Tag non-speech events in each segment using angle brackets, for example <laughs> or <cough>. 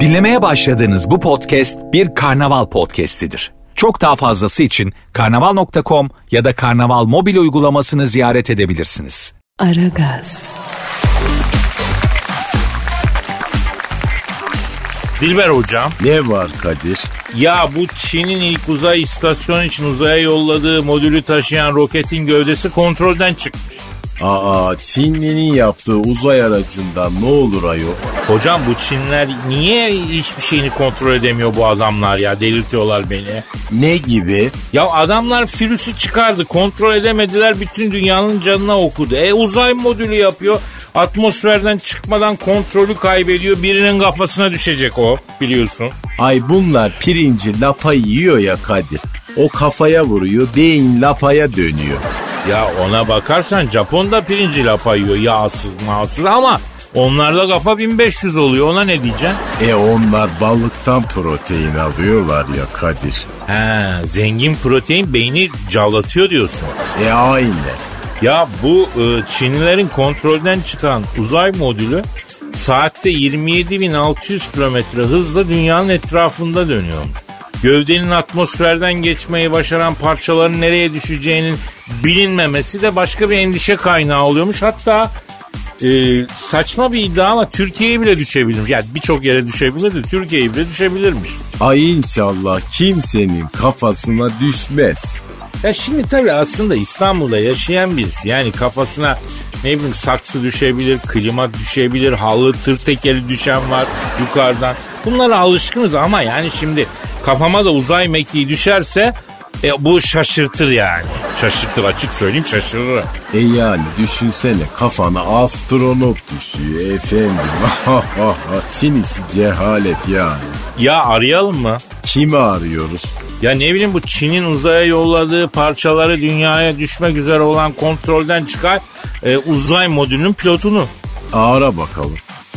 Dinlemeye başladığınız bu podcast bir karnaval podcastidir. Çok daha fazlası için karnaval.com ya da karnaval mobil uygulamasını ziyaret edebilirsiniz. Aragaz, Dilber hocam. Ne var Kadir? Ya bu Çin'in ilk uzay istasyonu için uzaya yolladığı modülü taşıyan roketin gövdesi kontrolden çıkmış. Aa Çinli'nin yaptığı uzay aracından ne olur ayol? Hocam bu Çinler niye hiçbir şeyini kontrol edemiyor bu adamlar ya delirtiyorlar beni. Ne gibi? Ya adamlar virüsü çıkardı kontrol edemediler bütün dünyanın canına okudu. E uzay modülü yapıyor atmosferden çıkmadan kontrolü kaybediyor birinin kafasına düşecek o biliyorsun. Ay bunlar pirinci lapa yiyor ya Kadir. O kafaya vuruyor beyin lapaya dönüyor. Ya ona bakarsan Japon da pirinci lapa yiyor yağsız mağsız ama onlarda kafa 1500 oluyor ona ne diyeceksin? E onlar balıktan protein alıyorlar ya Kadir. He zengin protein beyni cavlatıyor diyorsun. E aynı. Ya bu e, Çinlilerin kontrolden çıkan uzay modülü saatte 27.600 kilometre hızla dünyanın etrafında dönüyormuş. Gövdenin atmosferden geçmeyi başaran parçaların nereye düşeceğinin bilinmemesi de başka bir endişe kaynağı oluyormuş. Hatta e, saçma bir iddia ama Türkiye'ye bile düşebilir. Yani birçok yere düşebilir de Türkiye'ye bile düşebilirmiş. Ay inşallah kimsenin kafasına düşmez. Ya şimdi tabii aslında İstanbul'da yaşayan birisi yani kafasına ne bileyim saksı düşebilir, klima düşebilir, halı tır tekeri düşen var yukarıdan. Bunlara alışkınız ama yani şimdi kafama da uzay mekiği düşerse e, bu şaşırtır yani. Şaşırtır açık söyleyeyim şaşırır. E yani düşünsene kafana astronot düşüyor efendim. <laughs> Çinisi cehalet yani. Ya arayalım mı? Kimi arıyoruz? Ya ne bileyim bu Çin'in uzaya yolladığı parçaları dünyaya düşmek üzere olan kontrolden çıkar e, uzay modülünün pilotunu. Ara bakalım.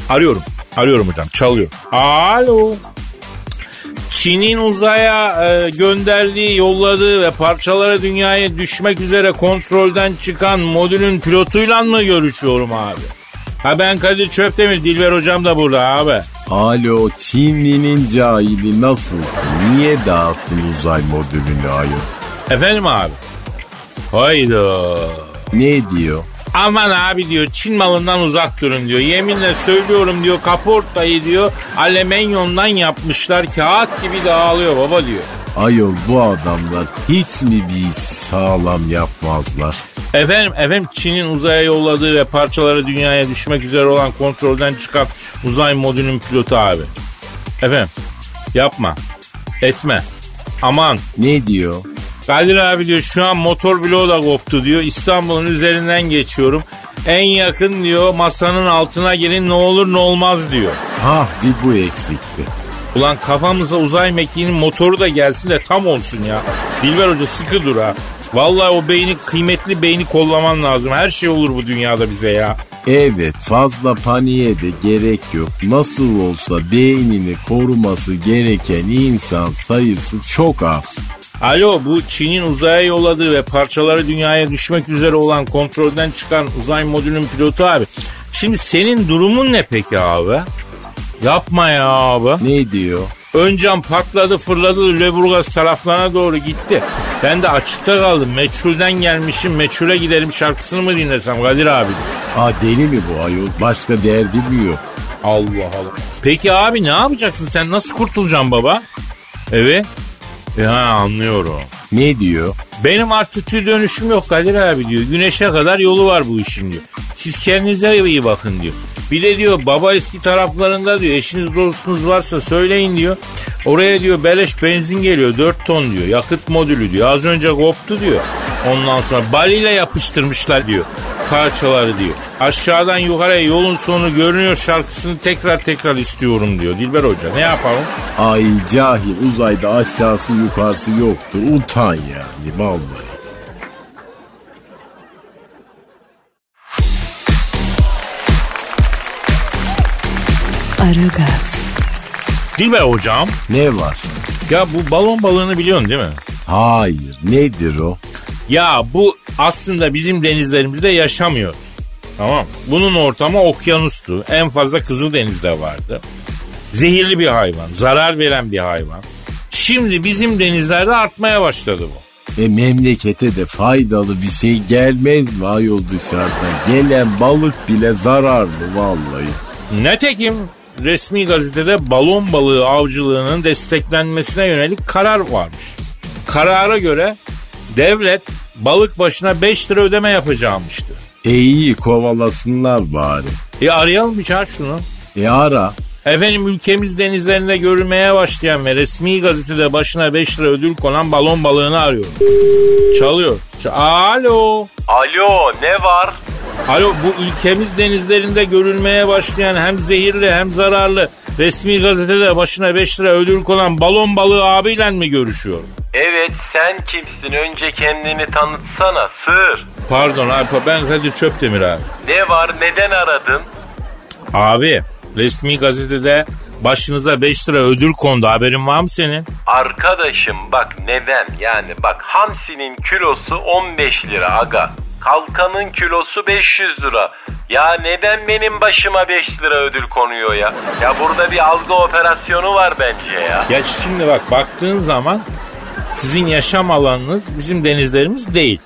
Arıyorum. Arıyorum hocam. Çalıyor. Alo. Çin'in uzaya e, gönderdiği, yolladığı ve parçaları dünyaya düşmek üzere kontrolden çıkan modülün pilotuyla mı görüşüyorum abi? Ha ben Kadir Çöptemir, Dilber hocam da burada abi. Alo Çinli'nin cahili nasılsın? Niye dağıttın uzay modülünü ayol? Efendim abi? Hayda. Ne diyor? Aman abi diyor Çin malından uzak durun diyor. Yeminle söylüyorum diyor kaportayı diyor alemenyondan yapmışlar kağıt gibi dağılıyor baba diyor. Ayol bu adamlar hiç mi bir sağlam yapmazlar? Efendim, efendim Çin'in uzaya yolladığı ve parçaları dünyaya düşmek üzere olan kontrolden çıkan uzay modülünün pilotu abi. Efendim yapma etme aman Ne diyor? Kadir abi diyor şu an motor bloğu da koptu diyor. İstanbul'un üzerinden geçiyorum. En yakın diyor masanın altına gelin ne olur ne olmaz diyor. Ha bir bu eksikti. Ulan kafamıza uzay mekiğinin motoru da gelsin de tam olsun ya. Dilber Hoca sıkı dur ha. Vallahi o beyni kıymetli beyni kollaman lazım. Her şey olur bu dünyada bize ya. Evet fazla paniğe de gerek yok. Nasıl olsa beynini koruması gereken insan sayısı çok az. Alo bu Çin'in uzaya yolladığı ve parçaları dünyaya düşmek üzere olan kontrolden çıkan uzay modülünün pilotu abi. Şimdi senin durumun ne peki abi? Yapma ya abi. Ne diyor? Ön cam patladı fırladı Lüleburgaz taraflarına doğru gitti. Ben de açıkta kaldım. Meçhulden gelmişim meçhule giderim şarkısını mı dinlesem Kadir abi? Aa deli mi bu ayol? Başka derdi mi yok? Allah Allah. Peki abi ne yapacaksın sen? Nasıl kurtulacaksın baba? Evet. Ha anlıyorum. Ne diyor? Benim artık dönüşüm yok Kadir abi diyor. Güneşe kadar yolu var bu işin diyor. Siz kendinize iyi bakın diyor. Bir de diyor baba eski taraflarında diyor eşiniz dostunuz varsa söyleyin diyor. Oraya diyor beleş benzin geliyor 4 ton diyor. Yakıt modülü diyor. Az önce koptu diyor. Ondan sonra baliyle yapıştırmışlar diyor. Parçaları diyor. Aşağıdan yukarıya yolun sonu görünüyor şarkısını tekrar tekrar istiyorum diyor. Dilber Hoca ne yapalım? Ay cahil uzayda aşağısı yukarısı yoktur. Utan yani vallahi. Aragaz, Dilber Hocam Ne var? ya bu balon balığını biliyorsun değil mi? Hayır nedir o? Ya bu aslında bizim denizlerimizde yaşamıyor. Tamam. Bunun ortamı okyanustu. En fazla Kızıldeniz'de vardı. Zehirli bir hayvan. Zarar veren bir hayvan. Şimdi bizim denizlerde artmaya başladı bu. E memlekete de faydalı bir şey gelmez mi ayol dışarıdan? Gelen balık bile zararlı vallahi. Netekim resmi gazetede balon balığı avcılığının desteklenmesine yönelik karar varmış. Karara göre devlet balık başına 5 lira ödeme yapacağımıştı. E iyi kovalasınlar bari. E arayalım bir çağır şunu. E ara. Efendim ülkemiz denizlerinde görülmeye başlayan ve resmi gazetede başına 5 lira ödül konan balon balığını arıyorum. Çalıyor. Ç- Alo. Alo ne var? Alo bu ülkemiz denizlerinde görülmeye başlayan hem zehirli hem zararlı resmi gazetede başına 5 lira ödül konan balon balığı abiyle mi görüşüyorum? Evet sen kimsin? Önce kendini tanıtsana sır. Pardon abi ben Kadir Çöptemir abi. Ne var neden aradın? Abi resmi gazetede başınıza 5 lira ödül kondu haberin var mı senin? Arkadaşım bak neden? Yani bak hamsinin kilosu 15 lira aga. Kalkanın kilosu 500 lira. Ya neden benim başıma 5 lira ödül konuyor ya? Ya burada bir algı operasyonu var bence ya. Ya şimdi bak baktığın zaman sizin yaşam alanınız bizim denizlerimiz değil.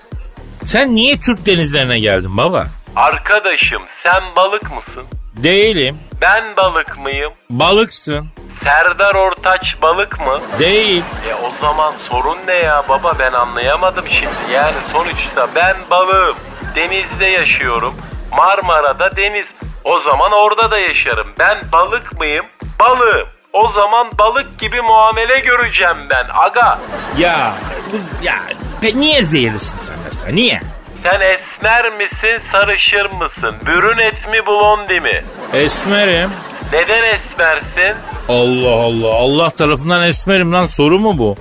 Sen niye Türk denizlerine geldin baba? Arkadaşım sen balık mısın? Değilim. Ben balık mıyım? Balıksın. Serdar Ortaç balık mı? Değil. E o zaman sorun ne ya baba ben anlayamadım şimdi. Yani sonuçta ben balığım. Denizde yaşıyorum. Marmara'da deniz. O zaman orada da yaşarım. Ben balık mıyım? Balığım. O zaman balık gibi muamele göreceğim ben aga. Ya bu ya pe, niye zehirlisin sen mesela? Niye? Sen esmer misin sarışır mısın? Brünet mi blondi mi? Esmerim. Neden esmersin? Allah Allah. Allah tarafından esmerim lan soru mu bu?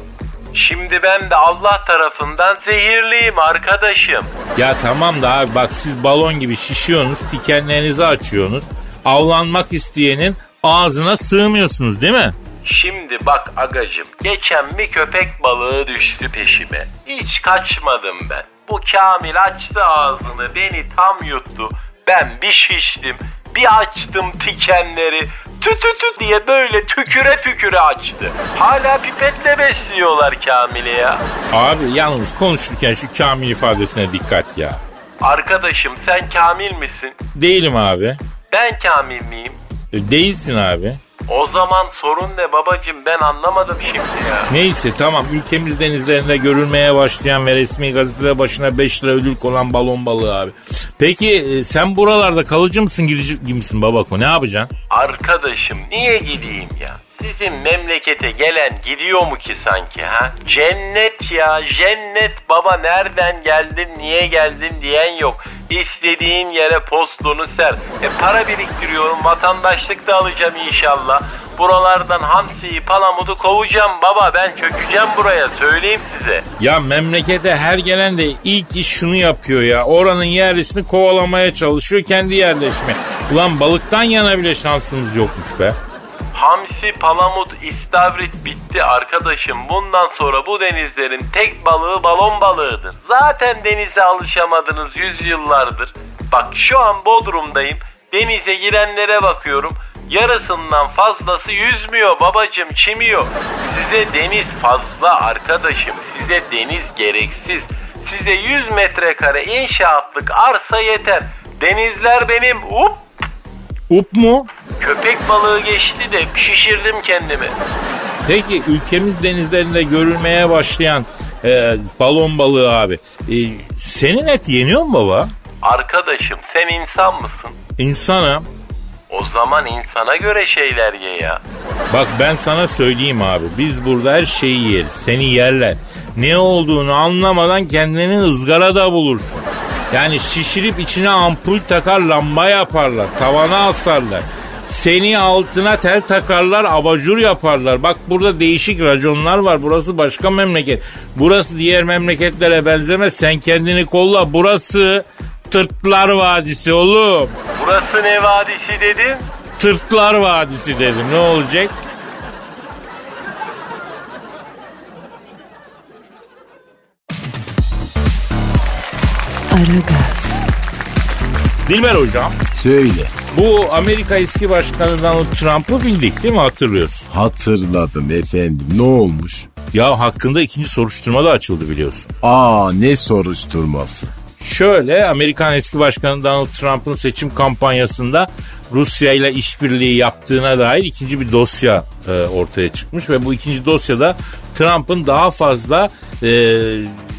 Şimdi ben de Allah tarafından zehirliyim arkadaşım. Ya tamam da abi bak siz balon gibi şişiyorsunuz, tikenlerinizi açıyorsunuz. Avlanmak isteyenin ağzına sığmıyorsunuz değil mi? Şimdi bak agacım geçen bir köpek balığı düştü peşime. Hiç kaçmadım ben. Bu Kamil açtı ağzını beni tam yuttu. Ben bir şiştim. Bir açtım tikenleri. Tü tü tü diye böyle tüküre tüküre açtı. Hala pipetle besliyorlar Kamil'i ya. Abi yalnız konuşurken şu Kamil ifadesine dikkat ya. Arkadaşım sen Kamil misin? Değilim abi. Ben Kamil miyim? E, değilsin abi. O zaman sorun ne babacım ben anlamadım şimdi ya. Neyse tamam ülkemiz denizlerinde görülmeye başlayan ve resmi gazetede başına 5 lira ödül konan balon balığı abi. Peki e, sen buralarda kalıcı mısın gidici misin babako ne yapacaksın? Arkadaşım niye gideyim ya? Sizin memlekete gelen gidiyor mu ki sanki ha? Cennet ya cennet baba nereden geldin niye geldin diyen yok. İstediğin yere postunu ser. E para biriktiriyorum vatandaşlık da alacağım inşallah. Buralardan hamsiyi palamudu kovacağım baba ben çökeceğim buraya söyleyeyim size. Ya memlekete her gelen de ilk iş şunu yapıyor ya. Oranın yerlisini kovalamaya çalışıyor kendi yerleşme. Ulan balıktan yana bile şansımız yokmuş be. Hamsi, palamut, istavrit bitti arkadaşım. Bundan sonra bu denizlerin tek balığı balon balığıdır. Zaten denize alışamadınız yüzyıllardır. Bak şu an Bodrum'dayım. Denize girenlere bakıyorum. Yarısından fazlası yüzmüyor babacım çimiyor. Size deniz fazla arkadaşım. Size deniz gereksiz. Size 100 metrekare inşaatlık arsa yeter. Denizler benim. Up Up mu? Köpek balığı geçti de şişirdim kendimi. Peki ülkemiz denizlerinde görülmeye başlayan e, balon balığı abi. E, senin et yeniyor mu baba? Arkadaşım sen insan mısın? İnsanım. O zaman insana göre şeyler ye ya. Bak ben sana söyleyeyim abi. Biz burada her şeyi yeriz. Seni yerler. Ne olduğunu anlamadan kendini ızgarada bulursun. Yani şişirip içine ampul takar lamba yaparlar. Tavana asarlar. Seni altına tel takarlar, abajur yaparlar. Bak burada değişik raconlar var. Burası başka memleket. Burası diğer memleketlere benzemez. Sen kendini kolla. Burası Tırtlar Vadisi oğlum. Burası ne vadisi dedim? Tırtlar Vadisi dedim. Ne olacak? Aragaz, Dilber hocam Söyle. bu Amerika eski başkanı Donald Trump'ı bildik değil mi hatırlıyorsun? Hatırladım efendim. Ne olmuş? Ya hakkında ikinci soruşturma da açıldı biliyorsun. Aa ne soruşturması? Şöyle Amerikan eski başkanı Donald Trump'ın seçim kampanyasında Rusya ile işbirliği yaptığına dair ikinci bir dosya e, ortaya çıkmış ve bu ikinci dosyada Trump'ın daha fazla e,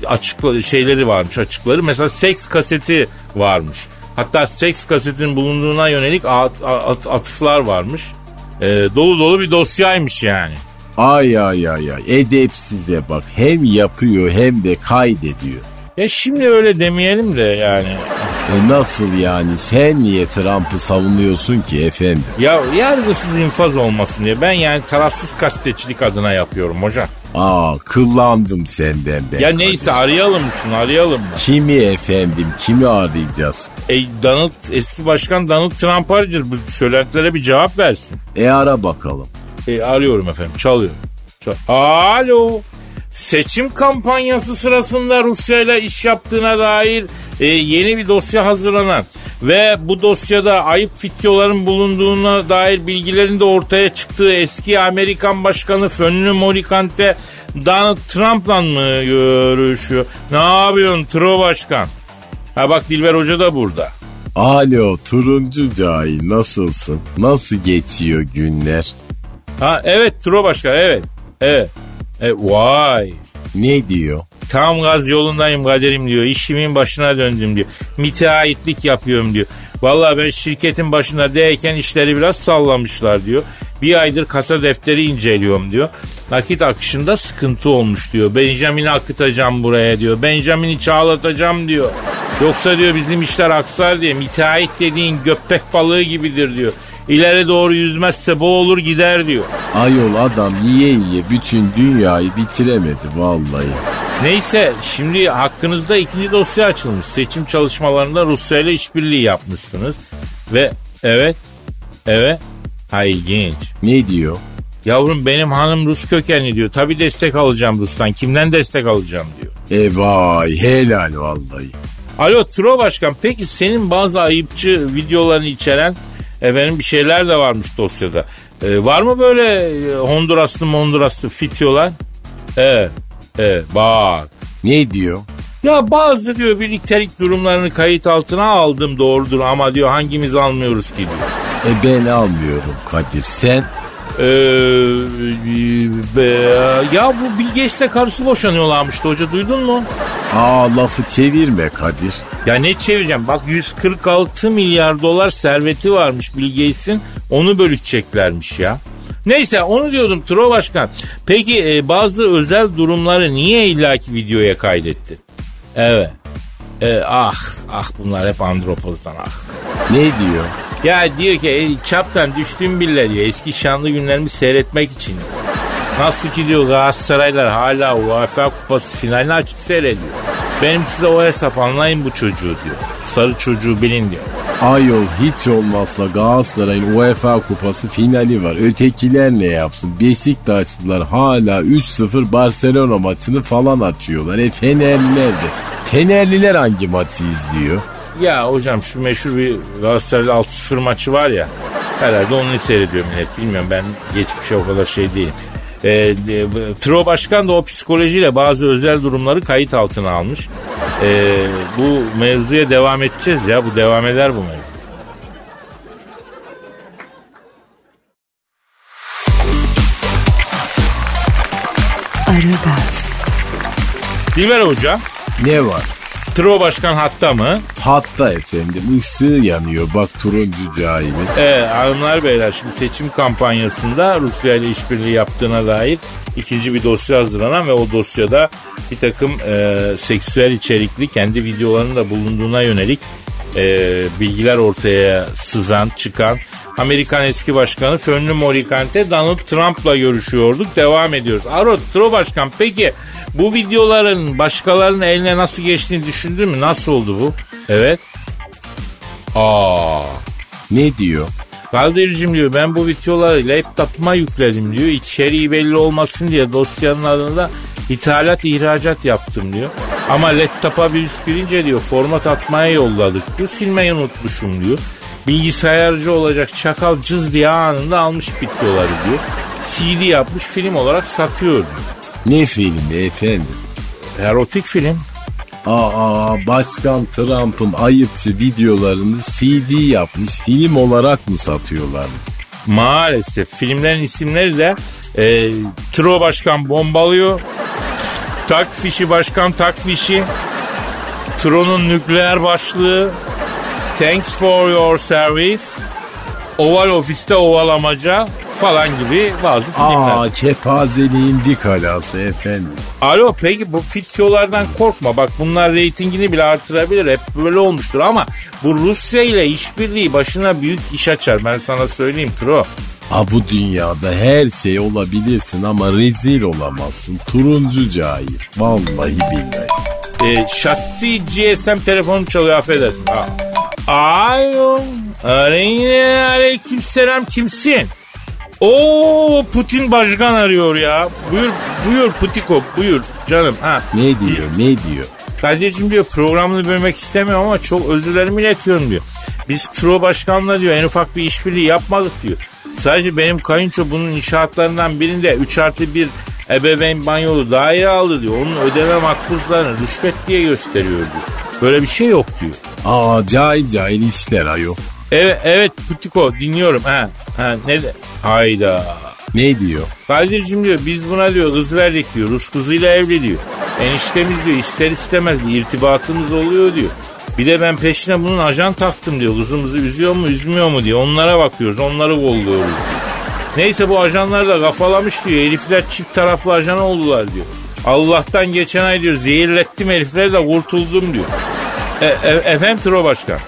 açıkla şeyleri varmış açıkları. Mesela seks kaseti varmış. Hatta seks kasetin bulunduğuna yönelik at, at- atıflar varmış. E, dolu dolu bir dosyaymış yani. Ay ay ay ay edepsize bak hem yapıyor hem de kaydediyor. Ya şimdi öyle demeyelim de yani. E nasıl yani sen niye Trump'ı savunuyorsun ki efendim? Ya yargısız infaz olmasın diye ben yani tarafsız gazetecilik adına yapıyorum hocam. Aa kıllandım senden ben. Ya neyse arayalım şunu arayalım mı? Kimi efendim kimi arayacağız? E Donald eski başkan Donald Trump arayacağız. Bu söylentilere bir cevap versin. E ara bakalım. E, arıyorum efendim çalıyor. Çal- Alo. Seçim kampanyası sırasında Rusya ile iş yaptığına dair e, yeni bir dosya hazırlanan ve bu dosyada ayıp videoların bulunduğuna dair bilgilerin de ortaya çıktığı eski Amerikan Başkanı Fönlü Morikante Donald Trump'la mı görüşüyor? Ne yapıyorsun Tro Başkan? Ha bak Dilber Hoca da burada. Alo turuncu cahil nasılsın? Nasıl geçiyor günler? Ha evet Tro Başkan evet. Evet. E, vay. Ne diyor? Tam gaz yolundayım kaderim diyor. İşimin başına döndüm diyor. Müteahhitlik yapıyorum diyor. Vallahi ben şirketin başında değilken işleri biraz sallamışlar diyor. Bir aydır kasa defteri inceliyorum diyor. Nakit akışında sıkıntı olmuş diyor. Benjamin'i akıtacağım buraya diyor. Benjamin'i çağlatacağım diyor. Yoksa diyor bizim işler aksar diye. Müteahhit dediğin göppek balığı gibidir diyor. İleri doğru yüzmezse boğulur gider diyor. Ayol adam yiye yiye bütün dünyayı bitiremedi vallahi. Neyse şimdi hakkınızda ikinci dosya açılmış. Seçim çalışmalarında Rusya ile işbirliği yapmışsınız. Ve evet, evet, ha ilginç. Ne diyor? Yavrum benim hanım Rus kökenli diyor. Tabi destek alacağım Rus'tan. Kimden destek alacağım diyor. E vay helal vallahi. Alo Tro Başkan peki senin bazı ayıpçı videolarını içeren efendim bir şeyler de varmış dosyada. Ee, var mı böyle e, Honduraslı Honduraslı videolar? Evet, evet bak. Ne diyor? Ya bazı diyor birliktelik durumlarını kayıt altına aldım doğrudur ama diyor hangimiz almıyoruz ki diyor. E ben almıyorum Kadir sen? Ee, be- ya bu Bill Gates'le karısı boşanıyorlarmıştı hoca duydun mu? Aa lafı çevirme Kadir. Ya ne çevireceğim bak 146 milyar dolar serveti varmış Bill Gates'in onu bölüşeceklermiş ya. Neyse onu diyordum Tro Başkan. Peki e, bazı özel durumları niye illaki videoya kaydetti? Evet. E, ah ah bunlar hep andropozdan ah. Ne diyor? Ya diyor ki e, çaptan düştüm bile diyor eski şanlı günlerimi seyretmek için. Nasıl ki diyor Galatasaraylar hala UEFA kupası finalini açıp seyrediyor. Benimkisi de o hesap anlayın bu çocuğu diyor. Sarı çocuğu bilin diyor. Ayol hiç olmazsa Galatasaray'ın UEFA kupası finali var. Ötekiler ne yapsın? Beşiktaşlılar hala 3-0 Barcelona maçını falan açıyorlar. E Fenerliler de. Fenerliler hangi maçı izliyor? Ya hocam şu meşhur bir Galatasaray'da 6-0 maçı var ya. Herhalde onu seyrediyor millet. Bilmiyorum ben geçmişe o kadar şey değilim. E, e, Tro Başkan da o psikolojiyle bazı özel durumları kayıt altına almış. E, bu mevzuya devam edeceğiz ya. Bu devam eder bu mevzu. Aragaz, Dilber Hoca, Ne var? Tro Başkan hatta mı? Hatta efendim ışığı yanıyor bak turuncu cahili. Evet hanımlar beyler şimdi seçim kampanyasında Rusya ile işbirliği yaptığına dair ikinci bir dosya hazırlanan ve o dosyada bir takım e, seksüel içerikli kendi videolarının da bulunduğuna yönelik e, bilgiler ortaya sızan, çıkan Amerikan eski başkanı Fönlü Morikante Donald Trump'la görüşüyorduk. Devam ediyoruz. Aro, Tro Başkan peki bu videoların başkalarının eline nasıl geçtiğini düşündün mü? Nasıl oldu bu? Evet. Aa. Ne diyor? Kadir'cim diyor ben bu videoları laptopuma yükledim diyor. İçeriği belli olmasın diye dosyanın adında ithalat ihracat yaptım diyor. Ama laptopa bir üst girince diyor format atmaya yolladık diyor. Silmeyi unutmuşum diyor. Bilgisayarcı olacak çakal cız diye anında almış videoları diyor. CD yapmış film olarak satıyor diyor. Ne filmi efendim? Erotik film. Aa Başkan Trump'ın ayıpçı videolarını CD yapmış film olarak mı satıyorlar? Maalesef filmlerin isimleri de e, Tro Başkan bombalıyor. Tak fişi başkan tak fişi. Tro'nun nükleer başlığı. Thanks for your service. Oval ofiste ovalamaca falan gibi bazı filmler. Aa kepazeliğin dik alası efendim. Alo peki bu fityolardan korkma. Bak bunlar reytingini bile artırabilir. Hep böyle olmuştur ama bu Rusya ile işbirliği başına büyük iş açar. Ben sana söyleyeyim Tro. Ha bu dünyada her şey olabilirsin ama rezil olamazsın. Turuncu cahil. Vallahi billahi. E, şahsi GSM telefonum çalıyor affedersin. Ha. Alo. Aleyne aleyküm selam kimsin? Oo Putin başkan arıyor ya. Buyur buyur Putiko buyur canım. Ha. Ne diyor ne diyor? Kadir'cim diyor programını bölmek istemiyorum ama çok özür dilerim iletiyorum diyor. Biz Tro Başkan'la diyor en ufak bir işbirliği yapmadık diyor. Sadece benim kayınço bunun inşaatlarından birinde 3 artı 1 ebeveyn banyolu daire aldı diyor. Onun ödeme makbuzlarını rüşvet diye gösteriyor diyor. Böyle bir şey yok diyor. Aa cahil cahil işler ayol. Evet, evet Putiko dinliyorum. Ha, ha ne de? Hayda. Ne diyor? Kadir'cim diyor biz buna diyor kız verdik diyor. Rus kızıyla evli diyor. Eniştemiz diyor ister istemez bir irtibatımız oluyor diyor. Bir de ben peşine bunun ajan taktım diyor. Kızımızı üzüyor mu üzmüyor mu diyor. Onlara bakıyoruz onları kolluyoruz diyor. Neyse bu ajanlar da kafalamış diyor. Herifler çift taraflı ajan oldular diyor. Allah'tan geçen ay diyor zehirlettim herifleri de kurtuldum diyor. E, e, efendim Tro Başkan.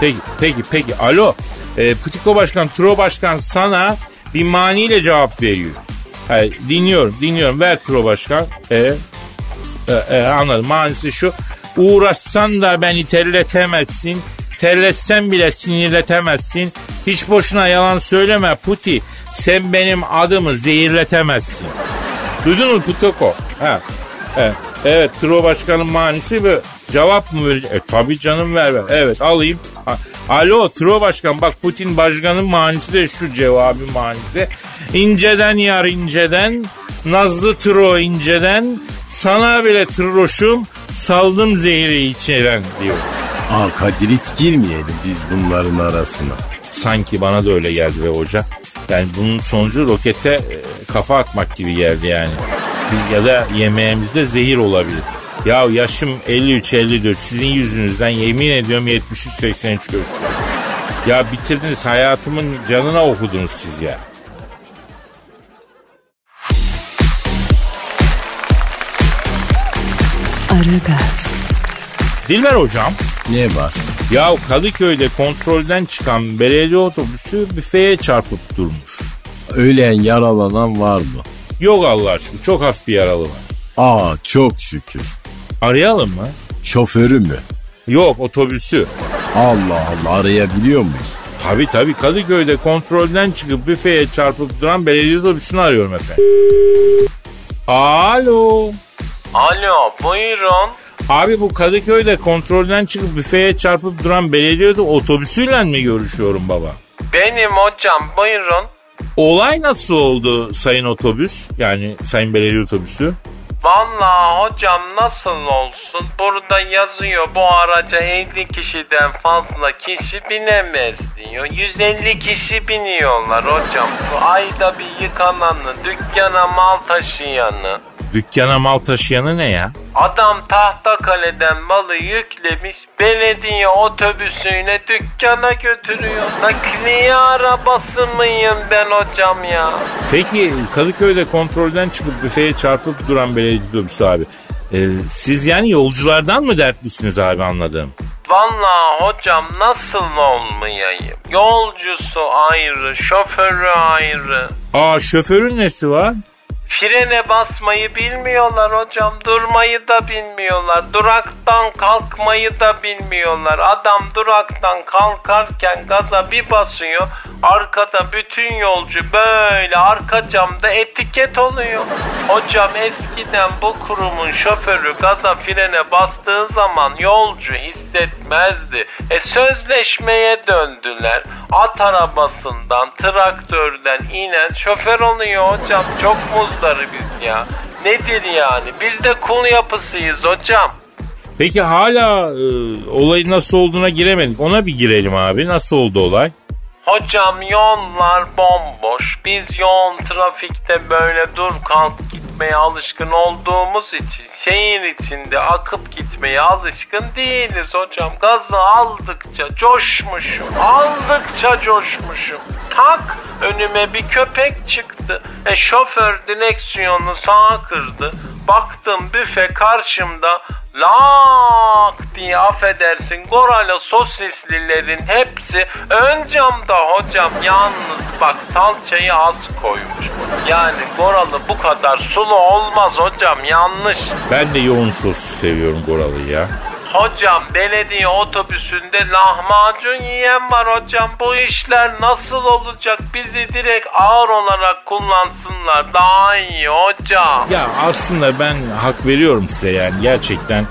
Peki peki peki alo. E, Putiko Başkan Tro Başkan sana bir maniyle cevap veriyor. Ha, dinliyorum dinliyorum ver Tro Başkan. E, e, e, anladım manisi şu. Uğraşsan da beni terletemezsin. Terletsen bile sinirletemezsin. Hiç boşuna yalan söyleme Puti. Sen benim adımı zehirletemezsin. Duydun mu Putoko? Ha. Evet, evet Tro Başkan'ın manisi bu. Cevap mı verecek? E tabi canım ver ver. Evet alayım. Ha, Alo Tro Başkan bak Putin Başkan'ın manisi de şu cevabı manisi. İnceden yar inceden, nazlı Tro inceden, sana bile troşum saldım zehri içeren diyor. Aa Kadir hiç girmeyelim biz bunların arasına. Sanki bana da öyle geldi be hoca. Yani bunun sonucu rokete e, kafa atmak gibi geldi yani. Ya da yemeğimizde zehir olabilir. Ya yaşım 53-54 sizin yüzünüzden yemin ediyorum 73-83 gösteriyor. Ya bitirdiniz hayatımın canına okudunuz siz ya. Aragaz, Dilber hocam. Ne var? Ya Kadıköy'de kontrolden çıkan belediye otobüsü büfeye çarpıp durmuş. Ölen yaralanan var mı? Yok Allah aşkına çok hafif bir yaralı var. Aa çok şükür. Arayalım mı? Şoförü mü? Yok otobüsü. Allah Allah arayabiliyor muyuz? Tabi tabi Kadıköy'de kontrolden çıkıp büfeye çarpıp duran belediye otobüsünü arıyorum efendim. Alo. Alo buyurun. Abi bu Kadıköy'de kontrolden çıkıp büfeye çarpıp duran belediye otobüsüyle mi görüşüyorum baba? Benim hocam buyurun. Olay nasıl oldu sayın otobüs? Yani sayın belediye otobüsü? Vallahi hocam nasıl olsun burada yazıyor bu araca 50 kişiden fazla kişi binemez diyor. 150 kişi biniyorlar hocam. Bu ayda bir yıkananı, dükkana mal taşıyanı. Dükkana mal taşıyanı ne ya? Adam Tahtakale'den malı yüklemiş belediye otobüsüyle dükkana götürüyor. Nakliye arabası mıyım ben hocam ya? Peki Kadıköy'de kontrolden çıkıp büfeye çarpıp duran belediye otobüsü abi. Ee, siz yani yolculardan mı dertlisiniz abi anladım. Vallahi hocam nasıl olmayayım? Yolcusu ayrı, şoförü ayrı. Aa şoförün nesi var? Frene basmayı bilmiyorlar hocam. Durmayı da bilmiyorlar. Duraktan kalkmayı da bilmiyorlar. Adam duraktan kalkarken gaza bir basıyor. Arkada bütün yolcu böyle arka camda etiket oluyor. Hocam eskiden bu kurumun şoförü gaza frene bastığı zaman yolcu hissetmezdi. E sözleşmeye döndüler. At arabasından, traktörden inen şoför oluyor hocam. Çok muzdaribiz ya. Nedir yani? Biz de kul yapısıyız hocam. Peki hala e, olayın nasıl olduğuna giremedik. Ona bir girelim abi. Nasıl oldu olay? Hocam yollar bomboş. Biz yoğun trafikte böyle dur kalk gitmeye alışkın olduğumuz için şehir içinde akıp gitmeye alışkın değiliz hocam. Gazı aldıkça coşmuşum. Aldıkça coşmuşum. Tak önüme bir köpek çıktı. E şoför direksiyonu sağa kırdı. Baktım büfe karşımda lak diye affedersin Goralo sosislilerin hepsi ön camda hocam yalnız bak salçayı az koymuş. Yani Goralı bu kadar sulu olmaz hocam yanlış. Ben de yoğun sos seviyorum Goralı'yı ya. Hocam belediye otobüsünde lahmacun yiyen var hocam. Bu işler nasıl olacak? Bizi direkt ağır olarak kullansınlar. Daha iyi hocam. Ya aslında ben hak veriyorum size yani gerçekten.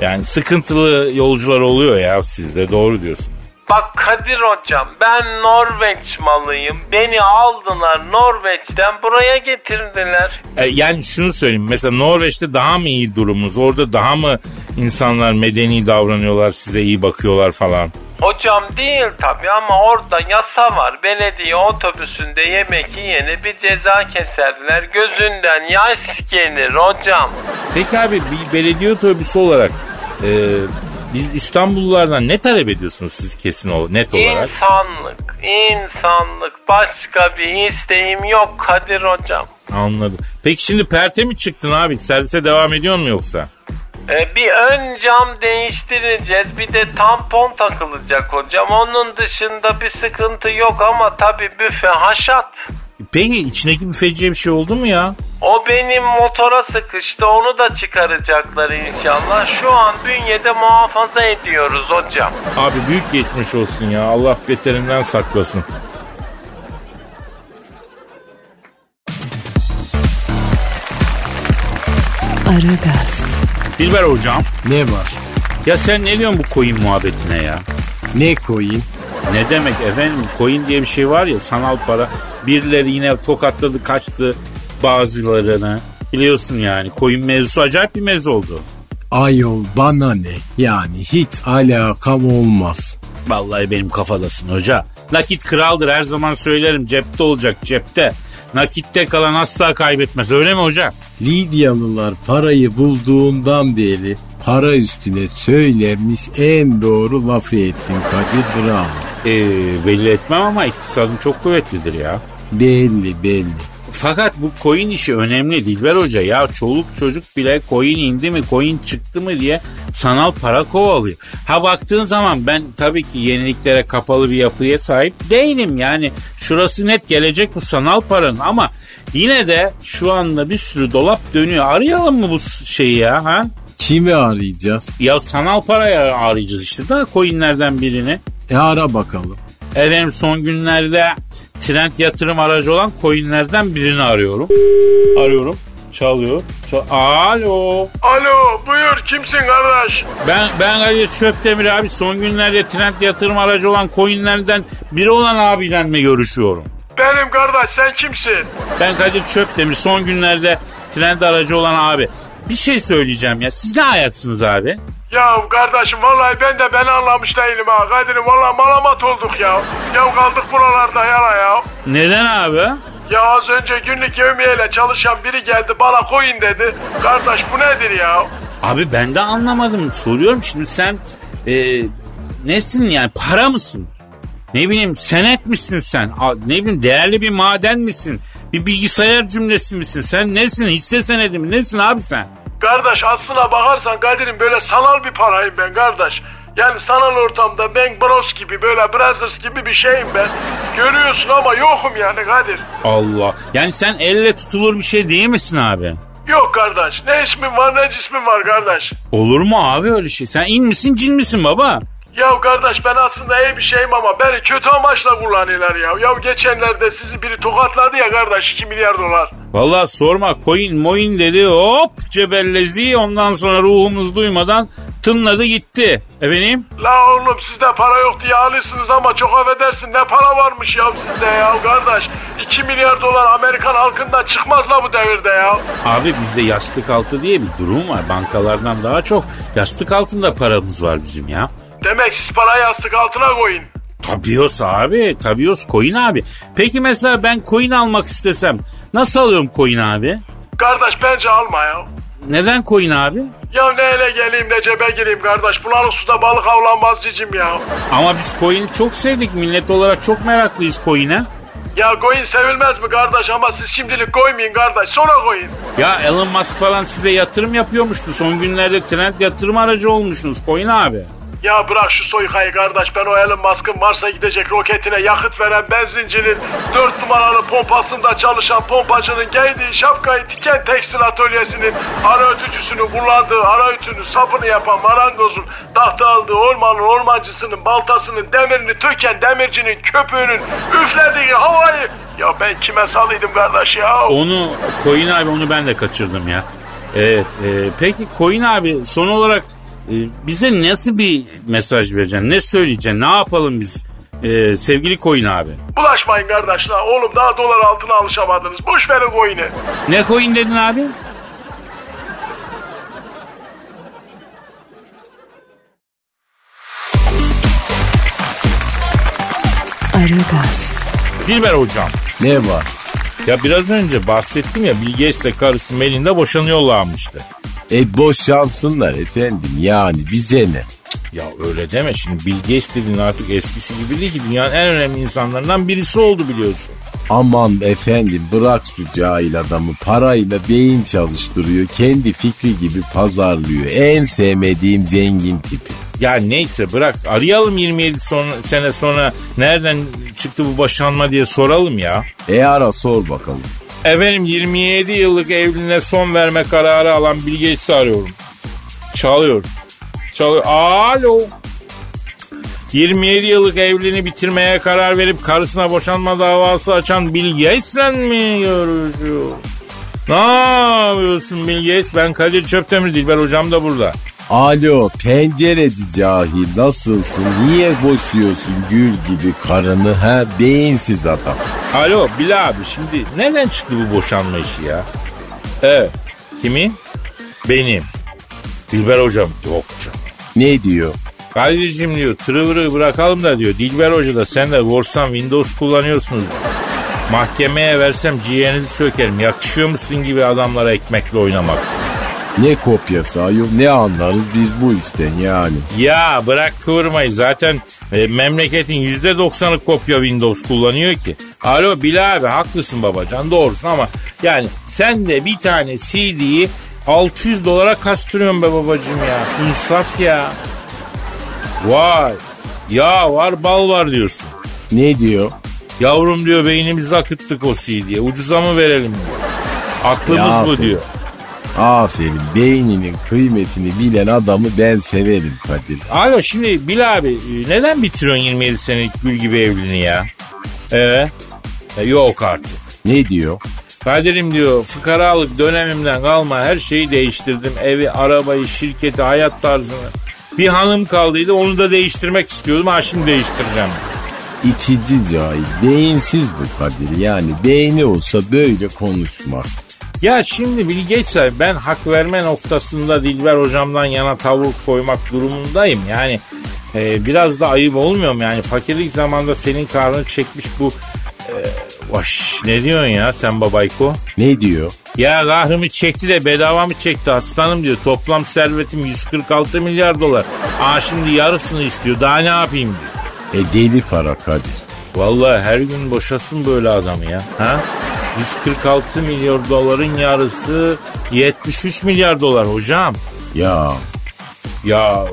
Yani sıkıntılı yolcular oluyor ya sizde doğru diyorsun. Bak Kadir hocam ben Norveç malıyım. Beni aldılar Norveç'ten buraya getirdiler. E, yani şunu söyleyeyim mesela Norveç'te daha mı iyi durumumuz? Orada daha mı insanlar medeni davranıyorlar size iyi bakıyorlar falan? Hocam değil tabi ama orada yasa var. Belediye otobüsünde yemek yiyene bir ceza keserler. Gözünden yaş gelir hocam. Peki abi bir belediye otobüsü olarak e, biz İstanbullulardan ne talep ediyorsunuz siz kesin ol net olarak? İnsanlık, insanlık. Başka bir isteğim yok Kadir hocam. Anladım. Peki şimdi perte mi çıktın abi? Servise devam ediyor mu yoksa? Ee, bir ön cam değiştireceğiz. Bir de tampon takılacak hocam. Onun dışında bir sıkıntı yok ama tabii büfe haşat. Peki içindeki büfeciye bir şey oldu mu ya? O benim motora sıkıştı. Onu da çıkaracaklar inşallah. Şu an bünyede muhafaza ediyoruz hocam. Abi büyük geçmiş olsun ya. Allah beterinden saklasın. Aragaz, Dilber hocam. Ne var? Ya sen ne diyorsun bu coin muhabbetine ya? Ne koyayım? Ne demek efendim coin diye bir şey var ya sanal para. Birileri yine tokatladı kaçtı bazılarını. Biliyorsun yani coin mevzusu acayip bir mevzu oldu. Ayol bana ne? Yani hiç alakam olmaz. Vallahi benim kafadasın hoca. Nakit kraldır her zaman söylerim cepte olacak cepte. Nakitte kalan asla kaybetmez öyle mi hoca? Lidyalılar parayı bulduğundan beri para üstüne söylenmiş en doğru lafı ettin Kadir bravo. Ee, belli etmem ama iktisadım çok kuvvetlidir ya. Belli belli. Fakat bu coin işi önemli Dilber Hoca. Ya çoluk çocuk bile coin indi mi coin çıktı mı diye sanal para kovalıyor. Ha baktığın zaman ben tabii ki yeniliklere kapalı bir yapıya sahip değilim. Yani şurası net gelecek bu sanal paranın ama yine de şu anda bir sürü dolap dönüyor. Arayalım mı bu şeyi ya ha? Kimi arayacağız? Ya sanal paraya arayacağız işte daha coinlerden birini. E ara bakalım. Efendim son günlerde trend yatırım aracı olan coinlerden birini arıyorum. Arıyorum. Çalıyor. Çal- Alo. Alo buyur kimsin kardeş? Ben ben Kadir Çöptemir abi son günlerde trend yatırım aracı olan coinlerden biri olan abiyle mi görüşüyorum? Benim kardeş sen kimsin? Ben Kadir Çöptemir son günlerde trend aracı olan abi. Bir şey söyleyeceğim ya. Siz ne ayaksınız abi? Ya kardeşim vallahi ben de beni anlamış değilim ha. Kadir'im vallahi malamat olduk ya. Ya kaldık buralarda yara ya. Neden abi? Ya az önce günlük yevmiyeyle çalışan biri geldi bana koyun dedi. Kardeş bu nedir ya? Abi ben de anlamadım. Soruyorum şimdi sen e, nesin yani para mısın? Ne bileyim senet misin sen? Ne bileyim değerli bir maden misin? Bir bilgisayar cümlesi misin? Sen nesin? Hisse senedi mi? Nesin abi sen? Kardeş aslına bakarsan Kadir'im böyle sanal bir parayım ben kardeş. Yani sanal ortamda Bang Bros gibi böyle Brothers gibi bir şeyim ben. Görüyorsun ama yokum yani Kadir. Allah. Yani sen elle tutulur bir şey değil misin abi? Yok kardeş. Ne ismin var ne cismin var kardeş. Olur mu abi öyle şey? Sen in misin cin misin baba? Ya kardeş ben aslında iyi bir şeyim ama beni kötü amaçla kullanıyorlar ya. Ya geçenlerde sizi biri tokatladı ya kardeş 2 milyar dolar. Vallahi sorma coin moin dedi hop cebellezi ondan sonra ruhumuz duymadan tınladı gitti. Efendim? La oğlum sizde para yok diye alıyorsunuz ama çok affedersin ne para varmış ya sizde ya kardeş. 2 milyar dolar Amerikan halkından çıkmaz la bu devirde ya. Abi bizde yastık altı diye bir durum var. Bankalardan daha çok yastık altında paramız var bizim ya. Demek siz parayı yastık altına koyun. Tabios abi. Tabios coin abi. Peki mesela ben coin almak istesem nasıl alıyorum coin abi? Kardeş bence alma ya. Neden coin abi? Ya ne ele geleyim ne cebe gireyim kardeş. Bulanık suda balık avlanmaz cicim ya. Ama biz coin'i çok sevdik. Millet olarak çok meraklıyız coin'e. Ya koyun sevilmez mi kardeş ama siz şimdilik koymayın kardeş sonra koyun. Ya Elon Musk falan size yatırım yapıyormuştu. Son günlerde trend yatırım aracı olmuşsunuz coin abi. Ya bırak şu soykayı kardeş ben o Elon Musk'ın Mars'a gidecek roketine yakıt veren benzincinin dört numaralı pompasında çalışan pompacının giydiği şapkayı tiken tekstil atölyesinin ara ötücüsünü kullandığı ara ütünü sapını yapan marangozun tahta aldığı ormanın ormancısının baltasının demirini töken demircinin köpüğünün üflediği havayı ya ben kime salıydım kardeş ya? Onu coin abi onu ben de kaçırdım ya. Evet e, peki coin abi son olarak e, bize nasıl bir mesaj vereceksin? Ne söyleyeceksin? Ne yapalım biz? E, sevgili coin abi. Bulaşmayın kardeş la oğlum daha dolar altına alışamadınız boş verin coin'i. Ne coin dedin abi? Aragaz, Dilber hocam. Ne var? Ya biraz önce bahsettim ya Bill Gates'le karısı Melinda boşanıyorlarmıştı. E boşansınlar efendim yani bize ne? Ya öyle deme şimdi Bill Gates dediğin artık eskisi gibi değil ki dünyanın en önemli insanlarından birisi oldu biliyorsun. Aman efendim bırak şu cahil adamı parayla beyin çalıştırıyor. Kendi fikri gibi pazarlıyor. En sevmediğim zengin tipi. Ya neyse bırak arayalım 27 sonra, sene sonra nereden çıktı bu boşanma diye soralım ya. E ara sor bakalım. Efendim 27 yıllık evliliğine son verme kararı alan Bill Gates'i arıyorum. Çalıyor. Çalıyor. Alo. 27 yıllık evliliğini bitirmeye karar verip karısına boşanma davası açan Bill Gates'le mi görüşüyor? Ne yapıyorsun Bill? Ben Kadir Çöptemir Dilber hocam da burada. Alo pencereci cahil nasılsın? Niye boşuyorsun gül gibi karını ha beyinsiz adam? Alo Bill abi şimdi nereden çıktı bu boşanma işi ya? Evet. Kimin? Benim. Dilber hocam. Yok canım. Ne diyor? Kadir'cim diyor tırıvırı bırakalım da diyor. Dilber hoca da sen de Warsan Windows kullanıyorsunuz. Mahkemeye versem ciğerinizi sökerim. Yakışıyor musun gibi adamlara ekmekle oynamak. Ne kopyası ayol ne anlarız biz bu işten yani. Ya bırak kıvırmayı zaten e, memleketin %90'ı kopya Windows kullanıyor ki. Alo Bilal abi haklısın babacan doğrusun ama yani sen de bir tane CD'yi 600 dolara kastırıyorsun be babacım ya. İnsaf ya. Vay. Ya var bal var diyorsun. Ne diyor? Yavrum diyor beynimizi akıttık o CD'ye. Ucuza mı verelim diyor. Aklımız Ya bu diyor. Aferin beyninin kıymetini bilen adamı ben severim Kadir. Alo şimdi Bil abi e, neden bitiriyorsun 27 senelik gül gibi evliliğini ya? Evet. E, yok artık. Ne diyor? Kadir'im diyor fıkaralık dönemimden kalma her şeyi değiştirdim. Evi, arabayı, şirketi, hayat tarzını. Bir hanım kaldıydı onu da değiştirmek istiyordum. Ha şimdi değiştireceğim. İtici cahil, beyinsiz bu Kadir. Yani beyni olsa böyle konuşmaz. Ya şimdi Gates'e ben hak verme noktasında Dilber hocamdan yana tavır koymak durumundayım. Yani e, biraz da ayıp olmuyor mu? Yani fakirlik zamanda senin karnını çekmiş bu... E, vaş, ne diyorsun ya sen babayko? Ne diyor? Ya kahrımı çekti de bedava mı çekti aslanım diyor. Toplam servetim 146 milyar dolar. Aa şimdi yarısını istiyor daha ne yapayım diyor. E deli para Kadir. Vallahi her gün boşasın böyle adamı ya. Ha? 146 milyar doların yarısı 73 milyar dolar hocam. Ya Ya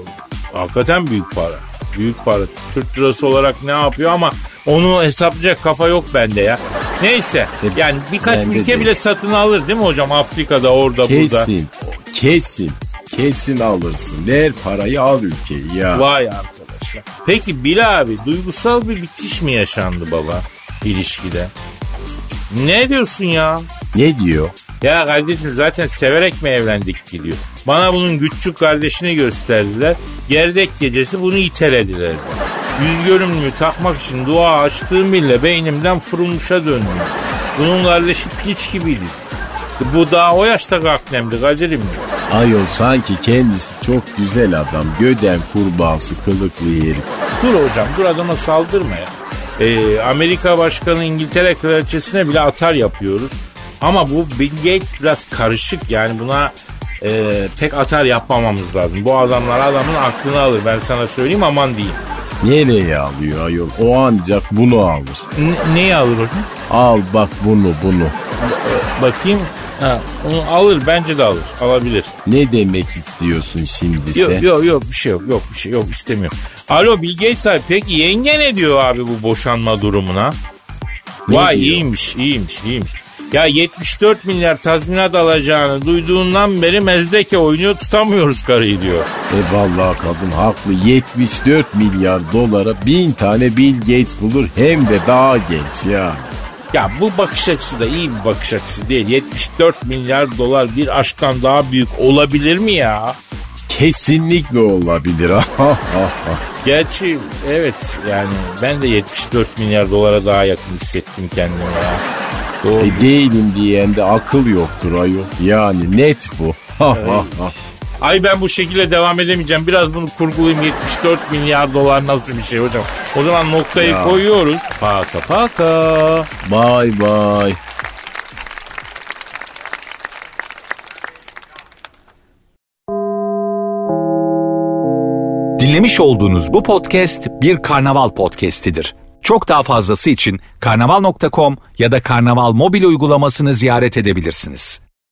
hakikaten büyük para. Büyük para. Türk lirası olarak ne yapıyor ama onu hesaplayacak kafa yok bende ya. Neyse yani birkaç bende ülke de. bile satın alır değil mi hocam? Afrika'da orada burada. Kesin. Kesin. Kesin alırsın. Ver parayı al ülkeyi ya. Vay arkadaşlar. Peki Bil abi duygusal bir bitiş mi yaşandı baba ilişkide? Ne diyorsun ya? Ne diyor? Ya kardeşim zaten severek mi evlendik gidiyor. Bana bunun küçük kardeşini gösterdiler. Gerdek gecesi bunu itelediler. Yüz görümlüğü takmak için dua açtığım bile beynimden fırılmışa döndü. Bunun kardeşi piç gibiydi. Bu daha o yaşta kaknemdi Kadir'im. Ayol sanki kendisi çok güzel adam. Göden kurbağası kılıklı herif. Dur hocam dur adama saldırma ya. Ee, Amerika Başkanı İngiltere Kraliçesine bile atar yapıyoruz. Ama bu Bill Gates biraz karışık yani buna e, pek atar yapmamamız lazım. Bu adamlar adamın aklını alır ben sana söyleyeyim aman diyeyim. Nereye alıyor ayol? O ancak bunu alır. N- neyi alır hocam? Al bak bunu bunu. Bakayım. Ha, onu alır bence de alır. Alabilir. Ne demek istiyorsun şimdi sen? Yok yok yok bir şey yok. Yok bir şey yok istemiyorum. Alo Bill Gates abi peki yenge ne diyor abi bu boşanma durumuna? Ne Vay diyor? iyiymiş iyiymiş iyiymiş. Ya 74 milyar tazminat alacağını duyduğundan beri mezdeke oynuyor tutamıyoruz karıyı diyor. E vallahi kadın haklı. 74 milyar dolara bin tane Bill Gates bulur hem de daha genç ya. Ya bu bakış açısı da iyi bir bakış açısı değil. 74 milyar dolar bir aşktan daha büyük olabilir mi ya? Kesinlikle olabilir. <laughs> Gerçi evet yani ben de 74 milyar dolara daha yakın hissettim kendimi ya. Doğru. e değilim diyen de akıl yoktur ayol. Yani net bu. <laughs> Ay ben bu şekilde devam edemeyeceğim. Biraz bunu kurgulayayım 74 milyar dolar nasıl bir şey hocam. O zaman noktayı Ya. koyuyoruz. Paka paka. Bye bye. Dinlemiş olduğunuz bu podcast bir karnaval podcastidir. Çok daha fazlası için karnaval.com ya da karnaval mobil uygulamasını ziyaret edebilirsiniz.